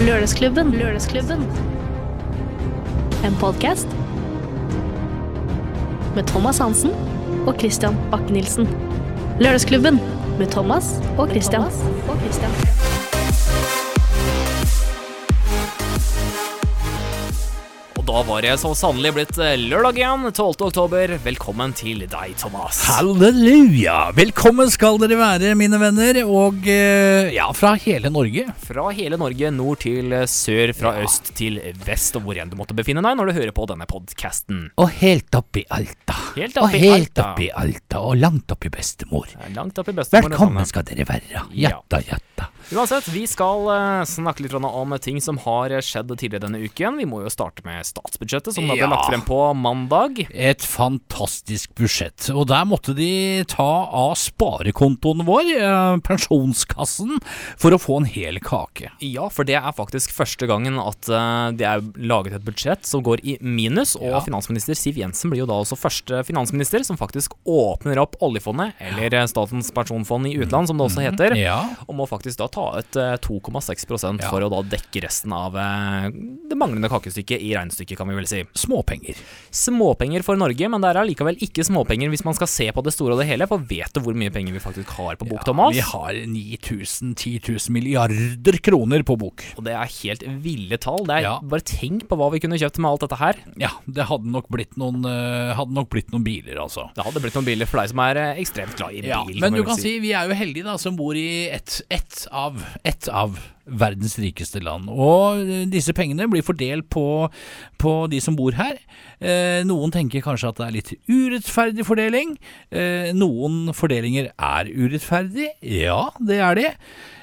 Lørdagsklubben. Lørdagsklubben. En podkast med Thomas Hansen og Christian Bakke-Nielsen. Lørdagsklubben med Thomas og Christian. Og Christian. Da var det så sannelig blitt eh, lørdag igjen, 12. oktober. Velkommen til deg, Thomas. Halleluja! Velkommen skal dere være, mine venner. Og eh, ja, fra hele Norge. Fra hele Norge, nord til sør, fra øst til vest, og hvor enn du måtte befinne deg når du hører på denne podkasten. Og helt opp i Alta. Helt opp og i helt Alta. opp i Alta. Og langt opp i bestemor. Langt opp i bestemor. Velkommen skal dere være. Ja. Jatta, jatta. Uansett, vi skal eh, snakke litt om ting som har skjedd tidligere denne uken. Vi må jo starte med statsbudsjettet, som da ble Ja. lagt frem på mandag. Et fantastisk budsjett. Og der måtte de ta av sparekontoen vår, eh, pensjonskassen, for å få en hel kake. Ja, for det er faktisk første gangen at eh, det er laget et budsjett som går i minus, og Ja. finansminister Siv Jensen blir jo da også første finansminister som faktisk åpner opp oljefondet, eller eh, Statens pensjonsfond i utland, som det også heter, Ja. og må faktisk da ta ut eh, 2,6 Ja. for å da dekke resten av det manglende kakestykket i regnestykket, kan vi vel si. Småpenger. Småpenger for Norge, men det er allikevel ikke småpenger hvis man skal se på det store og det hele, for vet du hvor mye penger vi faktisk har på bok, Thomas? Vi har 9000-10 000 milliarder kroner på bok. Og det er helt ville tall. Det er, Ja. Bare tenk på hva vi kunne kjøpt med alt dette her. Ja, det hadde nok blitt noen, eh, hadde nok blitt noen biler, altså. Det hadde blitt noen biler for deg som er eh, ekstremt glad i bil. Ja, men du kan si vi er jo heldige da som bor i ett et av, ett av verdens rikeste land. Og eh, disse pengene blir fordelt på, på de som bor her. Eh, noen tenker kanskje at det er litt urettferdig fordeling. Eh, noen fordelinger er urettferdig. Ja, det er de.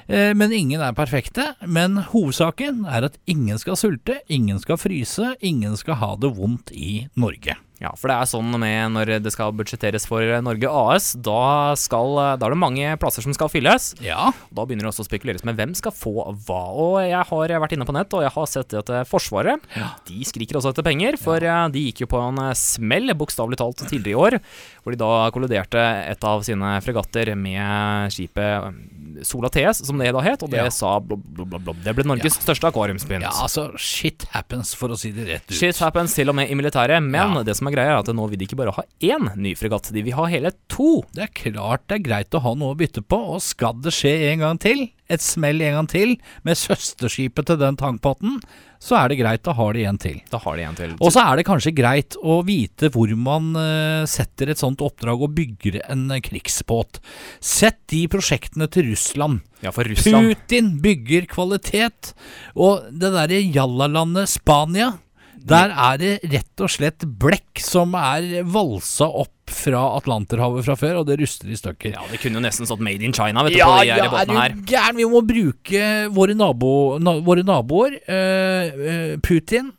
Eh, Men ingen er perfekte. Men hovedsaken er at ingen skal sulte, ingen skal fryse, ingen skal ha det vondt i Norge. Ja, for det er sånn med når det skal budsjetteres for Norge AS, da, skal, da er det mange plasser som skal fylles. Ja, Da begynner det også å spekuleres med hvem skal få hva. Og jeg har vært inne på nett, og jeg har sett at eh, Forsvaret de skriker også etter penger. For ja. de gikk jo på en eh, smell, bokstavelig talt, tidligere i år. Hvor de da kolliderte et av sine fregatter med skipet eh, Sola TS, som det da het. Og det Ja. sa blobb, blobb, blobb. Det ble Norges største akvariumspynt. ja, altså shit happens, for å si det rett ut. Shit happens til og med i militæret, men Ja. det som er greia er at nå vil de ikke bare ha én ny fregatt, de vil ha hele to. Det er klart det er greit å ha noe å bytte på, og skal det skje en gang til, et smell en gang til, med søsterskipet til den tankpotten, så er det greit å ha det en til. Da har de en til. Og så er det kanskje greit å vite hvor man eh, setter et sånt oppdrag og bygger en eh, krigsbåt. Sett de prosjektene til Russland. ja, for Russland Putin bygger kvalitet. Og det derre jallalandet Spania, der er det rett og slett blekk som er valsa opp fra Atlanterhavet fra før, og det ruster i stykker. Ja, det kunne jo nesten stått Made in China, vet du, Ja, på de ja, båtene her. gæren? Vi må bruke våre, nabo, na, våre naboer, Uh, uh, Putin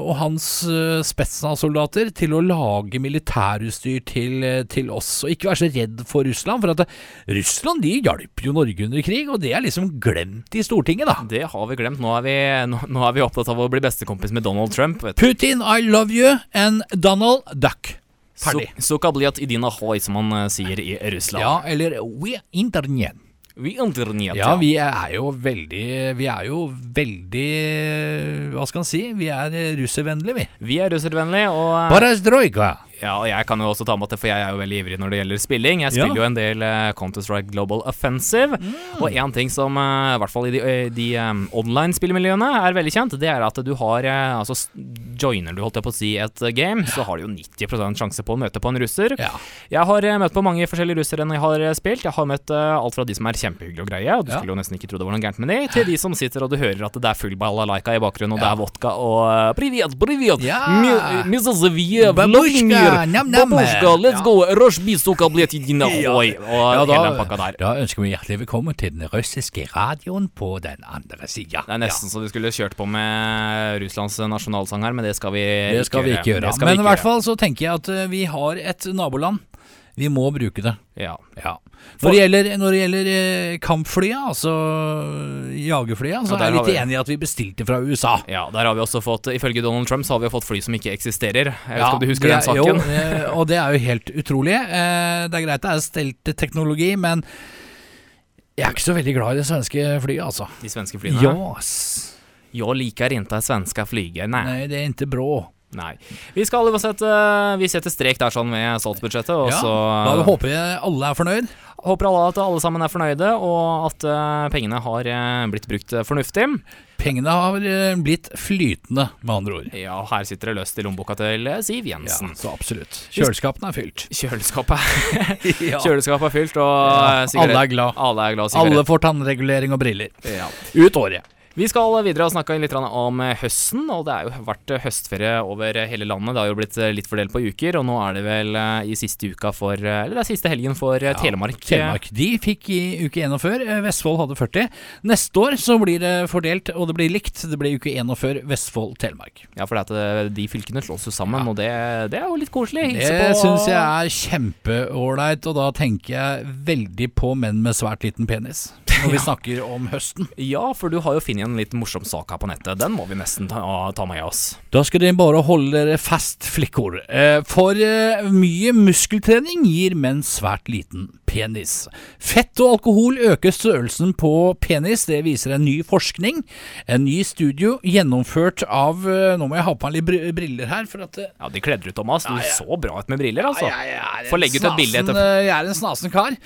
og hans uh, Spetsnaz-soldater, til å lage militærutstyr til, eh, til oss. Og ikke være så redd for Russland, for at eh, Russland de hjalp jo Norge under krig, og det er liksom glemt i Stortinget, da. Det har vi glemt. Nå er vi, nå, nå er vi opptatt av å bli bestekompis med Donald Trump. Vet du. Putin, I love you, and Donald Duck. Ferdig. Så- Sukabliat idina hoi, som man eh, sier i Russland. Ja, eller we internet. Vi internet, Ja, vi er jo veldig Vi er jo veldig Hva skal en si? Vi er russervennlige, vi. Vi er russervennlige, og eh, Parastrojka. Ja, og jeg kan jo også ta med at for jeg er jo veldig ivrig når det gjelder spilling. Jeg spiller Ja. jo en del uh, Counter-Strike Global Offensive. Og én ting som uh, i hvert fall i de, eh, de um, online-spillmiljøene er veldig kjent, det er at du har uh, Altså joiner du, holdt jeg på å si, et game, så har du jo 90% sjanse på å møte på en russer. Ja. Jeg har møtt på mange forskjellige russere enn jeg har spilt. Jeg har møtt alt fra de som er kjempehyggelige og greie, og du Ja. skulle jo nesten ikke tro det var noe gærent med de, til de som sitter og du hører at det er full balalaika i bakgrunnen, og det er vodka og uh, Privet, privet! Ja. Mi- Babushka, let's go! Roshbistoka ble til dine Ja. hoi! Og hele pakka der. da ønsker vi hjertelig velkommen til den russiske radioen på den andre sida. Det er nesten så vi skulle kjørt på med Russlands nasjonalsang her, men det skal vi Det skal vi ikke gjøre. Men i hvert fall så tenker jeg at eh, vi har et naboland. Vi må bruke det. Ja. Ja. Når det gjelder, når det gjelder eh, kampflya, altså jagerflya, så Ja, er jeg litt vi- enig i at vi bestilte fra USA. ja, der har vi også fått Ifølge Donald Trump så har vi fått fly som ikke eksisterer. Jeg vet Ja, ikke om du husker er, den saken? Jo, og det er jo helt utrolig. Eh, Det er greit det er stelt teknologi, men jeg er ikke så veldig glad i det svenske flyet, altså. De svenske flyene. Jas. Jeg liker ikke svenske flyger, nei. nei. det er ikke bra. Nei. Vi skal uansett eh, Vi setter strek der sånn med statsbudsjettet, og Ja, så da håper vi alle er fornøyd. håper alle at alle sammen er fornøyde, og at eh, pengene har eh, blitt brukt fornuftig. Pengene har blitt flytende, med andre ord. Ja, her sitter det løst i lommeboka til Siv Jensen. Ja, så absolutt. Kjøleskapene er fylt. Kjøleskapet Kjøleskapet er fylt, og Ja, alle er glad. Alle er glad. Alle får tannregulering og briller. Ja. Ut året. Vi skal videre og snakke litt om eh, høsten, og det har jo vært eh, høstferie over hele landet. Det har jo blitt eh, litt fordelt på uker, og nå er det vel eh, i siste uka for eh, Eller det er siste helgen for ja, Telemark. Telemark. De fikk i uke 41. eh, Vestfold hadde 40. Neste år så blir det fordelt, og det blir likt. Det blir uke 41 Vestfold-Telemark. Ja, for det at eh, de fylkene slås jo sammen, Ja. og det, det er jo litt koselig. Det syns jeg er kjempeålreit, og da tenker jeg veldig på menn med svært liten penis. Når vi snakker om høsten. Ja, for du har jo funnet en litt morsom sak her på nettet. Den må vi nesten ta, ta med oss. Da skal dere bare holde dere fast, flikkor. Eh, For eh, mye muskeltrening gir menn svært liten penis. Fett og alkohol øker størrelsen på penis, det viser en ny forskning. En ny studio gjennomført av eh, Nå må jeg ha på meg litt briller her, for at eh, Ja, de kledde du, Thomas. Du Ja, ja. så bra ut med briller, altså. Få legge ut et bilde snasen, etter- eh, Jeg er en snasen kar.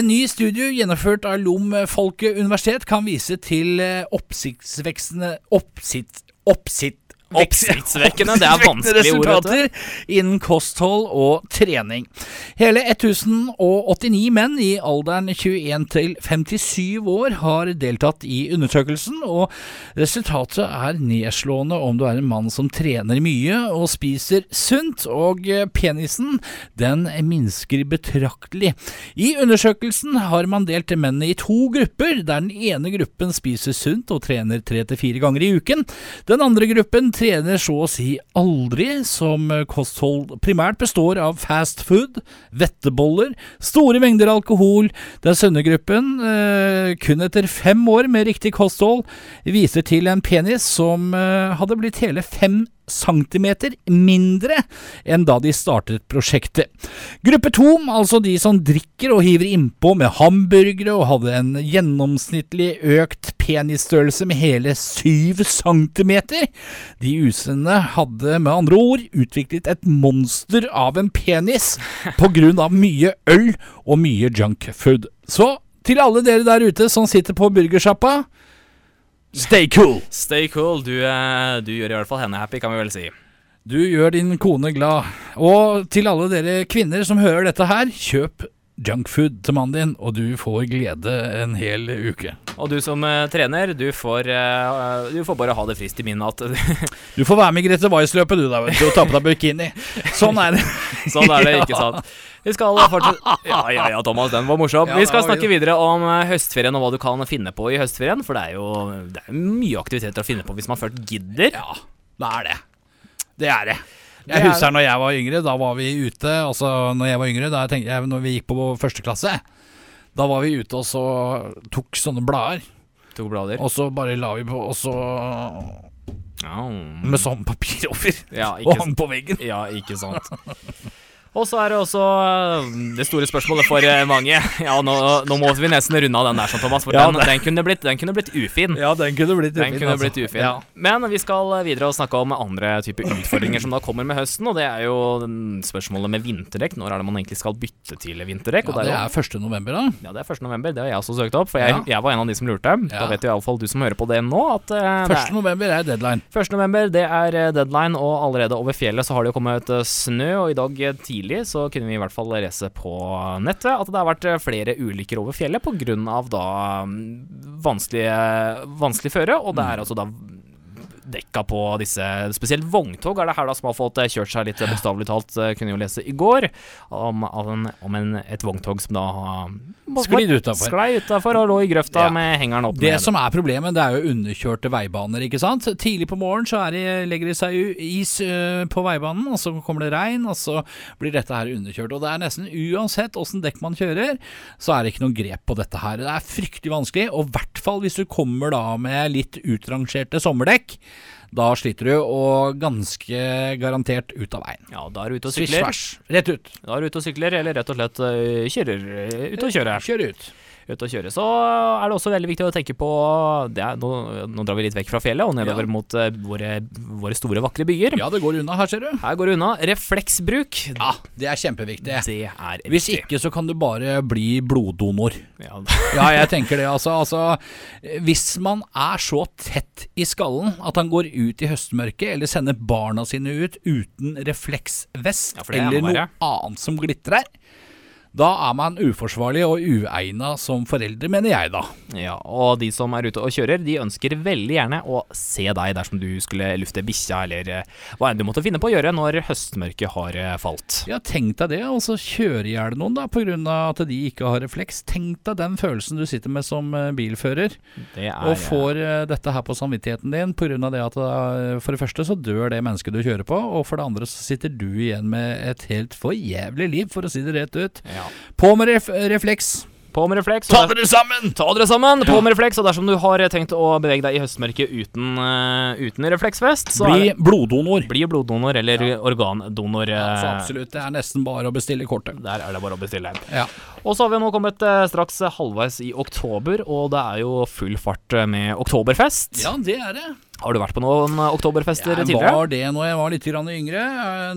En ny studio gjennomført av Lom Folke universitet kan vise til oppsiktsveksende oppsikt, Oppsitt... Oppsiktsvekkende, det er vanskelige ord, innen kosthold og trening. Hele 1089 menn i alderen 21 til 57 år har deltatt i undersøkelsen, og resultatet er nedslående om du er en mann som trener mye og spiser sunt, og penisen den minsker betraktelig. I undersøkelsen har man delt mennene i to grupper, der den ene gruppen spiser sunt og trener tre til fire ganger i uken. Den andre gruppen trener så å si aldri, som kosthold primært består av fast food, vetteboller, store mengder alkohol. der sønnegruppen, eh, kun etter fem år med riktig kosthold, viser til en penis som eh, hadde blitt hele fem centimeter mindre enn da de startet prosjektet. Gruppe to, altså de som drikker og hiver innpå med hamburgere og hadde en gjennomsnittlig økt penisstørrelse med hele syv centimeter. De usunne hadde med andre ord utviklet et monster av en penis på grunn av mye øl og mye junkfood. Så til alle dere der ute som sitter på burgersjappa, stay cool! Stay cool. Du, eh, du gjør i hvert fall henne happy, kan vi vel si. Du gjør din kone glad. Og til alle dere kvinner som hører dette her, kjøp junkfood til mannen din, og du får glede en hel uke. Og du som uh, trener, du får, uh, du får bare ha det frist i minnet at Du får være med i Grete Weiss-løpet, du da, vet du, og ta på deg bikini. Sånn er det. Sånn er det, ikke sant? Vi skal fortsette Ja, ja, ja, Thomas, den var morsom. Ja, Vi skal snakke videre om eh, høstferien og hva du kan finne på i høstferien. For det er jo det er mye aktiviteter å finne på hvis man først gidder. Ja, det er det. Det er det. Jeg er- husker når jeg var yngre, da var vi ute Altså, når jeg var yngre, da tenkte jeg, når vi gikk på første klasse, da var vi ute og så tok sånne blader, To blader. og så bare la vi på, og så Med sånn papir over, ja, og hang på veggen. ja, ikke sant. Og så er det også eh, det store spørsmålet for eh, mange. Ja, nå, nå må vi nesten runde av den der, Thomas, for Ja, den, den, kunne blitt, den kunne blitt ufin. Ja, den kunne blitt ufin. kunne blitt ufin. Ja. Men vi skal videre og snakke om andre typer utfordringer som da kommer med høsten. Og det er jo spørsmålet med vinterdekk. Når er det man egentlig skal bytte til vinterdekk? Ja, det jo- er 1. november, da. ja, det er 1. november. Det har jeg også søkt opp, for jeg, jeg var en av de som lurte. Da vet iallfall du som hører på det nå, at uh, 1. er november er deadline. 1. november, det er eh, deadline, og allerede over fjellet så har det jo kommet eh, snø. Og i dag eh, tidlig så kunne vi i hvert fall lese på nettet at det har vært eh, flere ulykker over fjellet pga. da mm, vanskelig, vanskelig føre. Og det er altså da dekka på disse Spesielt vogntog er det her da som har fått eh, kjørt seg litt, eh, bokstavelig talt. eh, Kunne jo lese i går om, om en, et vogntog som da har Sklidd utafor. Sklei utafor og lå i grøfta Ja. med hengeren opp Det ned. som er problemet, det er jo underkjørte veibaner, ikke sant. Tidlig på morgenen så er det, legger det seg is på veibanen, og så kommer det regn, og så blir dette her underkjørt. Og det er nesten uansett åssen dekk man kjører, så er det ikke noe grep på dette her. Det er fryktelig vanskelig, og i hvert fall hvis du kommer da med litt utrangerte sommerdekk. Da sliter du, og ganske garantert ut av veien. Ja, da er du ute og Swish, sykler. swash, rett ut. Da er du ute og sykler, eller rett og slett øh, kjører ut og kjører. Kjører ut. Ute og kjøre. Så er det også veldig viktig å tenke på det er, nå, nå drar vi litt vekk fra fjellet og nedover Ja. mot eh, våre, våre store, vakre byer. Ja, det går unna her, ser du. Her går det unna. Refleksbruk, Ja, det er kjempeviktig. det er Hvis ikke så kan du bare bli bloddonor. Ja, Ja, jeg tenker det. Altså, altså, hvis man er så tett i skallen at han går ut i høstmørket, eller sender barna sine ut uten refleksvest Ja, er eller noe annet som glitrer, da er man uforsvarlig og uegna som foreldre, mener jeg da. Ja, og de som er ute og kjører, de ønsker veldig gjerne å se deg dersom du skulle lufte bikkja, eller eh, hva enn du måtte finne på å gjøre når høstmørket har eh, falt. Ja, tenk deg det, altså kjøre i hjel noen da, av at de ikke har refleks. Tenk deg den følelsen du sitter med som eh, bilfører, Det er og får dette her på samvittigheten din av det at for det første så dør det mennesket du kjører på, og for det andre så sitter du igjen med et helt for jævlig liv, for å si det rett ut. ja. På med ref refleks. På med refleks. Ta dere sammen! Ta dere sammen, på med refleks, og dersom du har tenkt å bevege deg i høstmørket uten, uh, uten refleksvest, så Bli bloddonor. bli bloddonor eller organdonor. Ja, så eh, absolutt, det er nesten bare å bestille kortet. Der er det bare å bestille. Ja. Og så har vi nå kommet eh, straks halvveis i oktober, og det er jo full fart eh, med oktoberfest. ja, det er det. Har du vært på noen eh, oktoberfester Jeg tidligere? var det når jeg var litt grann yngre.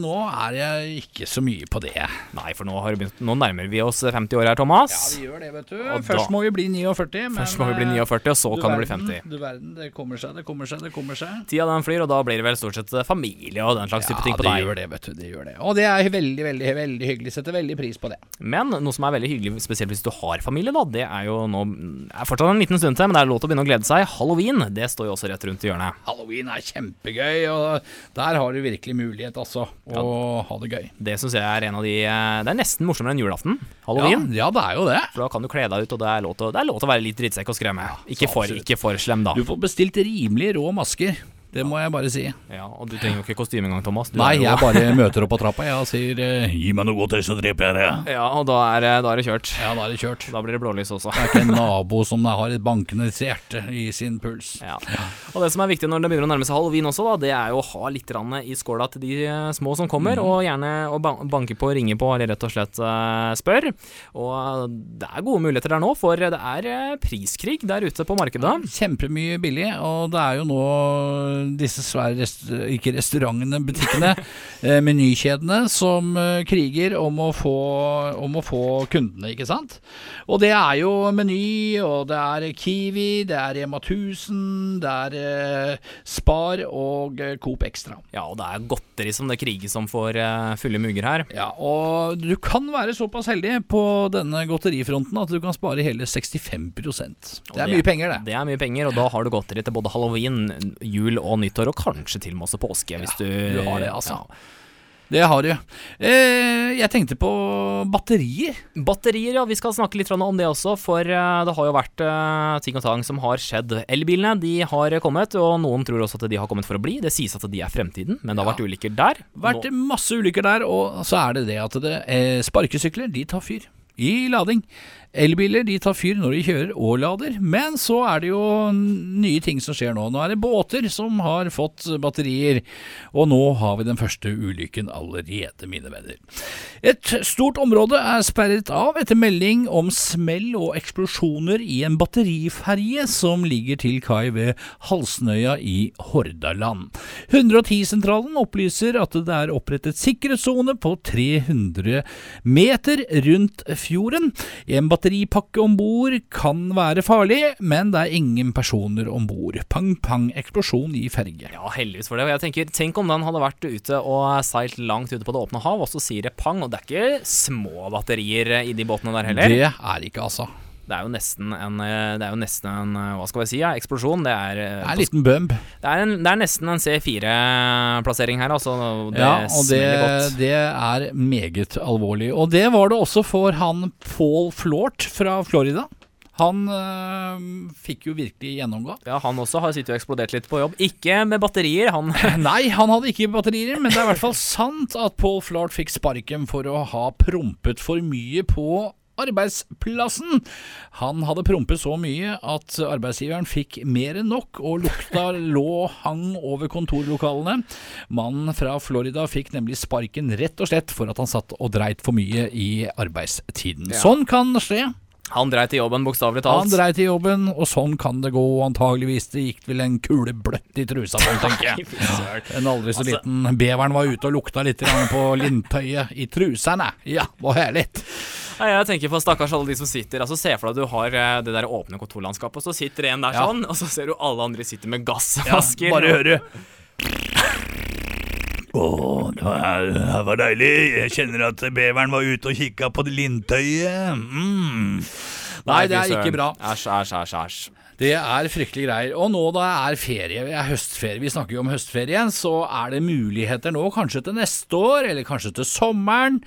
Nå er jeg ikke så mye på det. Nei, for nå, begynt, nå nærmer vi oss 50 år her, Thomas. Ja, vi gjør det, vet du. Og Først da- må vi bli 49. Men, Først må vi bli eh, 49, og så kan kan det bli 50. Du verden, det kommer seg, det kommer seg, det kommer seg. Tida den flyr, og da blir det vel stort sett familie og den slags type ting på deg. Ja, det gjør det, vet du. Det gjør det. Og det er veldig, veldig, veldig hyggelig. Setter veldig pris på det. Men noe som er veldig hyggelig, spesielt hvis du har familie, da, det er jo nå er fortsatt en liten stund til, men det er lov til å begynne å glede seg. Halloween, det står jo også rett rundt i hjørnet. Halloween er kjempegøy, og der har du virkelig mulighet, altså. Å ha det gøy. Det syns jeg er en av de eh, Det er nesten morsommere enn julaften. Halloween. Ja, ja, det er jo det. For da kan du kle deg ut, og det er lov til, det er lov til å være litt drittsekk og skremme. ikke, for, ikke for slem, da. Du får bestilt rimelig rå masker. Det må jeg bare si. Ja, og du trenger jo ikke kostyme engang, Thomas. Du Nei, jeg bare møter opp på trappa jeg, og sier eh, 'gi meg noe godt, så dreper jeg deg'. Ja, og da er, det- da er det kjørt. Ja, da er det kjørt. Da blir det blålys også. Det er ikke en nabo som har et bankende hjerte i sin puls. Ja. Og det som er viktig når det begynner å nærme seg halloween også, da, det er jo å ha litt i skåla til de eh, små som kommer, mm. og gjerne å banke på, ringe på, eller rett og slett eh, spør. Og det er gode muligheter der nå, for det er eh, priskrig der ute på markedet. Kjempemye billig, og det er jo nå disse svære rest ikke restaurantene, butikkene, eh, menykjedene, som eh, kriger om å, få, om å få kundene, ikke sant? Og det er jo Meny, og det er Kiwi, det er Rema 1000, det er eh, Spar og eh, Coop Extra. Ja, og det er godteri som det kriges om for eh, fulle mugger her. Ja, og du kan være såpass heldig på denne godterifronten at du kan spare hele 65% Det er mye penger, det. Det er mye penger, og da har du godteri til både halloween, jul og nyttår, og kanskje til og med også påske, hvis du du har det, altså. Ja. Det har du. Eh, jeg tenkte på batterier. Batterier, ja. Vi skal snakke litt om det også, for eh, det har jo vært eh, ting og tang som har skjedd. Elbilene de har kommet, og noen tror også at de har kommet for å bli. Det sies at de er fremtiden, men det har Ja. vært ulykker der. Vært Nå- masse ulykker der, og så er det det at det, eh, sparkesykler de tar fyr i lading. Elbiler de tar fyr når de kjører og lader, men så er det jo nye ting som skjer nå. Nå er det båter som har fått batterier, og nå har vi den første ulykken allerede, mine venner. Et stort område er sperret av etter melding om smell og eksplosjoner i en batteriferje som ligger til kai ved Halsnøya i Hordaland. 110-sentralen opplyser at det er opprettet sikkerhetssone på 300 meter rundt fjorden. En batteripakke om bord kan være farlig, men det er ingen personer om bord. Pang-pang, eksplosjon i ferge. Ja, heldigvis for det. Og jeg tenker, Tenk om den hadde vært ute og seilt langt ute på det åpne hav, og så sier det pang. Og det er ikke små batterier i de båtene der heller. Det er ikke, altså. Det er jo nesten en, eh, det jo nesten en eh, hva skal vi si, ja, eksplosjon. Det er, eh, Det er en liten bump. det er, en, det er nesten en C4-plassering her, altså. Det Ja, og det, godt. det er meget alvorlig. Og det var det også for han Paul Flort fra Florida. Han øh, fikk jo virkelig gjennomgå. Ja, Han også har sittet og eksplodert litt på jobb. Ikke med batterier, han Nei, han hadde ikke batterier, men det er i hvert fall sant at Paul Flart fikk sparken for å ha prompet for mye på arbeidsplassen. Han hadde prompet så mye at arbeidsgiveren fikk mer enn nok, og lukta lå hang over kontorlokalene. Mannen fra Florida fikk nemlig sparken rett og slett for at han satt og dreit for mye i arbeidstiden. Ja. Sånn kan skje. Han dreit i jobben, bokstavelig Han dreit i jobben, og sånn kan det gå. Antageligvis det gikk vel en kule bløtt i trusa på, tenker jeg. En aldri så Altså- liten beveren var ute og lukta litt på lintøyet i trusene. Ja, var herlig. Nei, jeg tenker på stakkars alle de som sitter Altså Se for deg at du har eh, det der åpne kontorlandskapet, og så sitter en der Ja. sånn, og så ser du alle andre sitter med Ja, gassmasker. bare hører Å, det var, det var deilig. Jeg kjenner at beveren var ute og kikka på det lintøyet. Mm. Nei, det er ikke bra. Æsj, æsj, æsj. æsj. Det er fryktelig greier. Og nå da er ferie, er høstferie, vi snakker jo om høstferie, så er det muligheter nå, kanskje til neste år, eller kanskje til sommeren,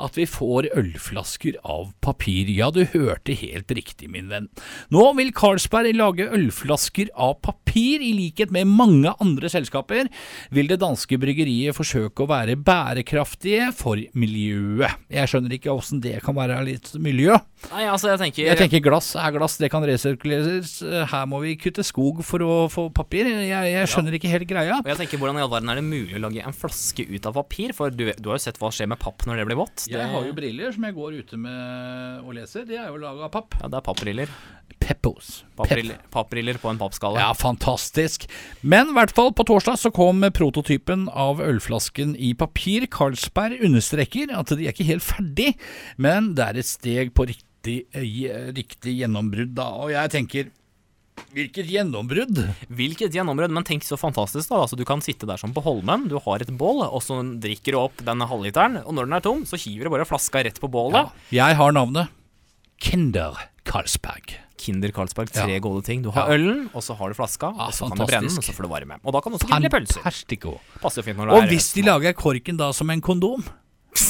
at vi får ølflasker av papir. Ja, du hørte helt riktig, min venn. Nå vil Carlsberg lage ølflasker av papir, i likhet med mange andre selskaper. Vil det danske bryggeriet forsøke å være bærekraftige for miljøet? Jeg skjønner ikke åssen det kan være litt miljø. Nei, altså, jeg tenker, Jeg tenker glass er glass, det kan resirkuleres. Her må vi kutte skog for å få papir. Jeg, jeg skjønner ikke helt greia. Og jeg tenker, Hvordan i all verden er det mulig å lage en flaske ut av papir? For du, du har jo sett hva skjer med papp når det blir vått. Jeg har jo briller som jeg går ute med og leser. De er jo laga av papp. Ja, det er pappbriller. Peppos. Pappbriller, pappbriller på en pappskalle. Ja, fantastisk. Men i hvert fall på torsdag så kom prototypen av ølflasken i papir. Carlsberg understreker at de er ikke helt ferdig, men det er et steg på riktig, eh, riktig gjennombrudd da. Og jeg tenker Hvilket gjennombrudd? Hvilket gjennombrudd, men tenk så fantastisk da. Altså, du kan sitte der som på Holmen, du har et bål, og så drikker du opp den halvliteren, og når den er tom, så hiver du bare flaska rett på bålet. Ja, jeg har navnet Kinder Carlsberg. Kinder Carlsberg, tre Ja. gode ting. Du har Ja. ølen, og så har du flaska, Ja, og så kan du brenne den, og så får du varme. Og da kan du også grille pølser. Passer fint når det Og er hvis de lager korken da som en kondom,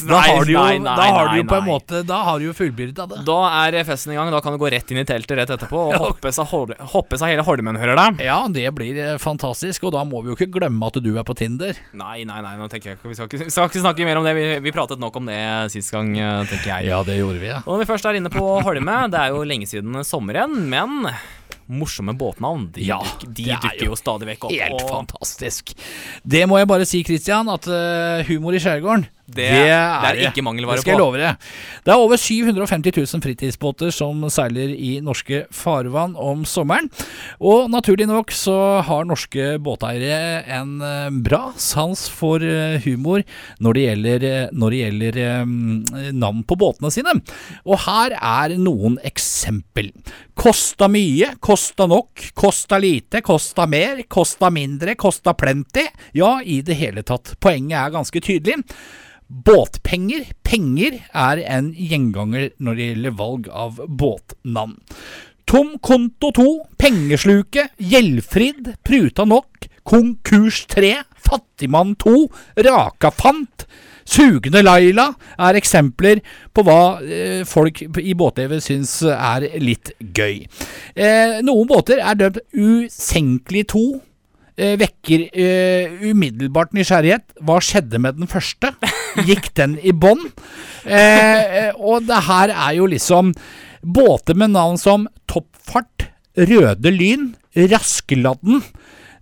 da har du jo, nei, nei, da har du jo på en nei. måte Da har du jo fullbyrda det. Da er festen i gang. Da kan du gå rett inn i teltet rett etterpå og hoppe seg, hol- hoppe seg hele Holmen, hører deg. Ja, det blir eh, fantastisk, og da må vi jo ikke glemme at du er på Tinder. Nei, nei, nei, nå tenker jeg Vi skal ikke, skal ikke snakke mer om det. Vi, vi pratet nok om det sist gang, eh, tenker jeg. Ja, det gjorde vi, ja. Og når vi først er inne på Holme, det er jo lenge siden sommeren, men morsomme båtnavn de, Ja, de er dukker jo stadig vekk opp. Helt og fantastisk. Det må jeg bare si, Christian, at eh, humor i skjærgården Det- det er ikke mangelvare Det skal jeg love deg. Det er over 750 000 fritidsbåter som seiler i norske farvann om sommeren. Og naturlig nok så har norske båteiere en eh, bra sans for eh, humor når det gjelder, eh, når det gjelder navn på båtene sine. Og her er noen eksempel. Kosta mye, kosta nok, kosta lite, kosta mer, kosta mindre, kosta plenty. Ja, i det hele tatt. Poenget er ganske tydelig. Båtpenger, penger, er en gjenganger når det gjelder valg av båtnavn. Tom konto 2, pengesluke, gjeldfridd, pruta nok, konkurs 3, fattigmann 2, rakafant, sugende Laila er eksempler på hva eh, folk i båt-TV syns er litt gøy. Eh, noen båter er døpt Usenkelig 2, eh, vekker eh, umiddelbart nysgjerrighet. Hva skjedde med den første? Gikk den i bånn? Eh, eh, og det her er jo liksom båter med navn som Toppfart, Røde Lyn, Raskeladden.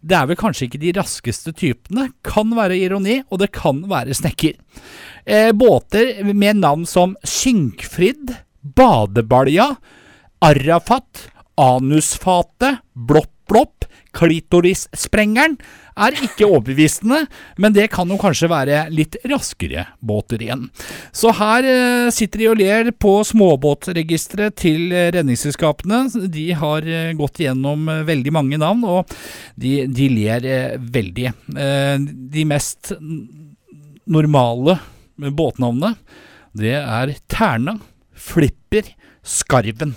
Det er vel kanskje ikke de raskeste typene. Kan være ironi, og det kan være snekker. Eh, båter med navn som Synkfrid, Badebalja, Arafat, Anusfatet, Blopp Blopp, Klitorissprengeren er ikke overbevisende, men det kan jo kanskje være litt raskere båter igjen. Så her eh, sitter de og ler på småbåtregisteret til Redningsselskapene. De har eh, gått gjennom eh, veldig mange navn, og de, de ler veldig. De mest normale båtnavnene, det er Terna, Flipper, Skarven.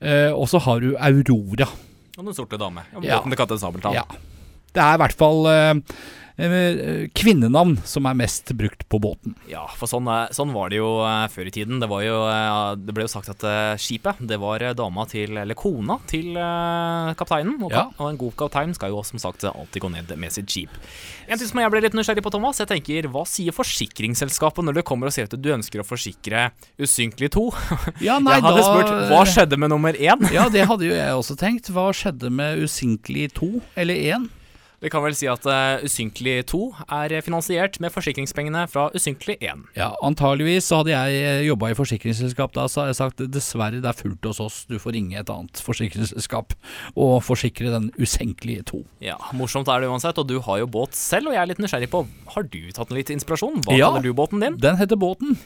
Og så har du Aurora. Og Den sorte dame. Om Ja. båten til Kaptein Sabeltann. Ja. Det er i hvert fall eh, kvinnenavn som er mest brukt på båten. Ja, for sånn, eh, sånn var det jo eh, før i tiden. Det, var jo, eh, det ble jo sagt at eh, skipet det var eh, dama til, eller kona til eh, kapteinen. Og, Ja. og en god kaptein skal jo som sagt alltid gå ned med sitt skip. En ting som jeg ble litt nysgjerrig på, Thomas. Jeg tenker, Hva sier forsikringsselskapet når du kommer og sier at du ønsker å forsikre Usynkelig 2? Ja, nei, jeg hadde da- spurt hva skjedde med nummer én? Ja, det hadde jo jeg også tenkt. Hva skjedde med Usinkelig 2 eller 1? Vi kan vel si at uh, Usynkelig 2 er finansiert med forsikringspengene fra Usynkelig 1. Ja, antageligvis så hadde jeg jobba i forsikringsselskap da, så hadde jeg sagt dessverre, det er fullt hos oss, du får ringe et annet forsikringsselskap og forsikre den usenkelige 2. Ja, Morsomt er det uansett, og du har jo båt selv, og jeg er litt nysgjerrig på Har du tatt litt inspirasjon? Hva Ja. kaller du båten din? Den heter Båten.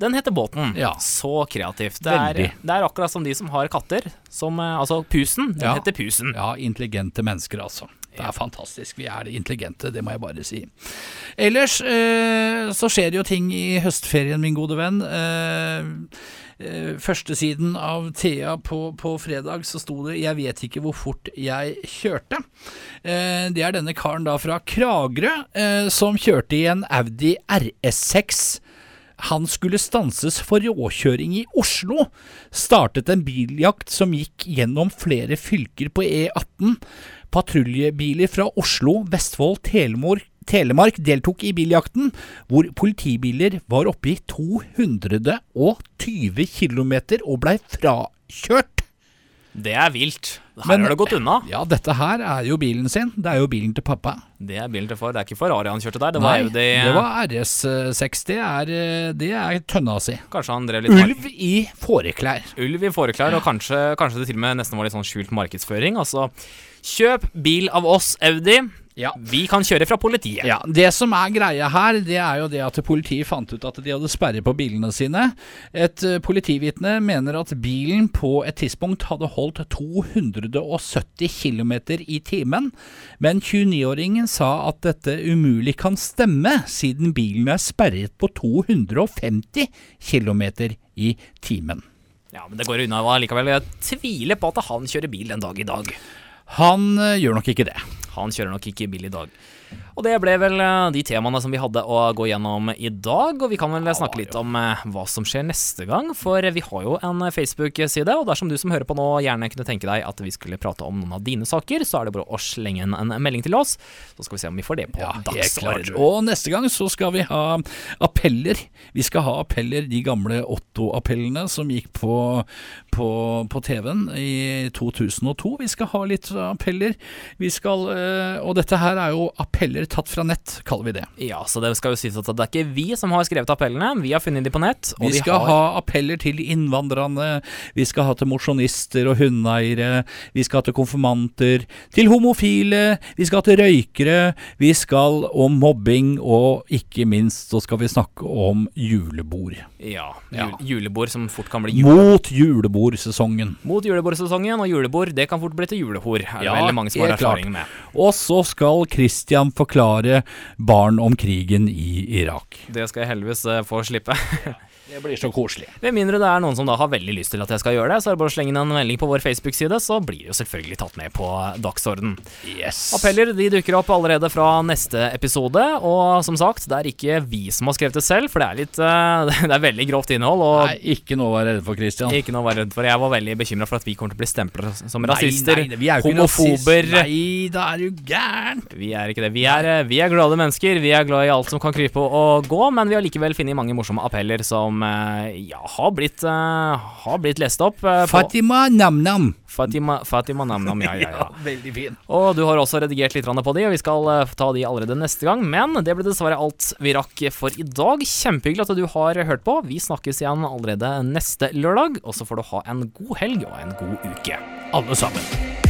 Den heter Båten. Ja. Så kreativt. Det er, det er akkurat som de som har katter. Som, eh, altså Pusen. Den Ja. heter Pusen. Ja, intelligente mennesker, altså. Det er fantastisk. Vi er intelligente, det må jeg bare si. Ellers eh, så skjer det jo ting i høstferien, min gode venn. Eh, eh, Førstesiden av Thea på, på fredag så sto det 'Jeg vet ikke hvor fort jeg kjørte'. Eh, det er denne karen da fra Kragerø eh, som kjørte i en Audi RS6. Han skulle stanses for råkjøring i Oslo. Startet en biljakt som gikk gjennom flere fylker på E18. Patruljebiler fra Oslo, Vestfold, Telemark, Telemark deltok i biljakten, hvor politibiler var oppe i 220 km og blei frakjørt. Det er vilt. Her Men- har det gått unna. Ja, dette her er jo bilen sin. Det er jo bilen til pappa. Det er bilen til far. Det er ikke Ferrari han kjørte der. Det var Nei, Audi. det var RS60. Det er, eh, det er tønna si. Kanskje han drev litt Ulv i fåreklær. Ulv i fåreklær, og kanskje, kanskje det til og med nesten var litt sånn skjult markedsføring. Altså, kjøp bil av oss, Audi. Ja. Vi kan kjøre fra politiet. Ja, Det som er greia her, det er jo det at politiet fant ut at de hadde sperre på bilene sine. Et uh, politivitne mener at bilen på et tidspunkt hadde holdt 270 km i timen, men 29-åringen sa at dette umulig kan stemme, siden bilen er sperret på 250 km i timen. Ja, men det går unna likevel. Jeg tviler på at han kjører bil den dag i dag. Han eh, gjør nok ikke det. Han kjører nok ikke bil i dag. Og det ble vel eh, de temaene som vi hadde å gå gjennom i dag. Og vi kan vel snakke litt om eh, hva som skjer neste gang, for vi har jo en Facebook-side. Og dersom du som hører på nå gjerne kunne tenke deg at vi skulle prate om noen av dine saker, så er det bare å slenge inn en melding til oss. Så skal vi se om vi får det på Ja, dagsorden. Og neste gang så skal vi ha appeller. Vi skal ha appeller, de gamle Otto-appellene som gikk på, på, på TV-en i 2002. Vi skal ha litt appeller. Vi skal, eh, og dette her er jo appeller tatt fra nett, kaller vi det. Ja, så det skal jo sies at det er ikke vi som har skrevet appellene. Vi har funnet de på nett. Vi skal har ha appeller til innvandrerne, vi skal ha til mosjonister og hundeeiere, vi skal ha til konfirmanter, til homofile, vi skal ha til røykere, vi skal om mobbing, og ikke minst så skal vi snakke om julebord. Ja, Ja. jul, julebord som fort kan bli julebord. Mot julebordsesongen. Mot julebordsesongen, og julebord det kan fort bli til julehor. Er det Ja, veldig mange som har helt klart. erfaring med. Og så skal Christian forklare barn om krigen i Irak. Det skal jeg heldigvis eh, få slippe. Det blir så koselig. Med mindre det er noen som da har veldig lyst til at jeg skal gjøre det, så er det bare å slenge inn en melding på vår Facebook-side, så blir det jo selvfølgelig tatt med på dagsorden. Yes. Appeller de dukker opp allerede fra neste episode, og som sagt, det er ikke vi som har skrevet det selv, for det er litt eh, Det er veldig grovt innhold, og Nei, ikke noe å være redd for, Christian. ikke noe å være redd for. Jeg var veldig bekymra for at vi kommer til å bli stempla som Nei, rasister, nei, vi er jo homofober. rasister. Nei, da er du gæren. Vi er ikke det. Vi er, eh, vi er glade mennesker. Vi er glad i alt som kan krype og gå, men vi har likevel funnet mange morsomme appeller som eh, ja, har blitt, eh, har blitt lest opp. eh, Fatima Nam-Nam. Fatima, Fatima Namnam, ja, ja, ja. Veldig fin. Og du har også redigert litt på de, og vi skal ta de allerede neste gang. Men det ble dessverre alt vi rakk for i dag. Kjempehyggelig at du har hørt på. Vi snakkes igjen allerede neste lørdag, og så får du ha en god helg og en god uke. Alle sammen.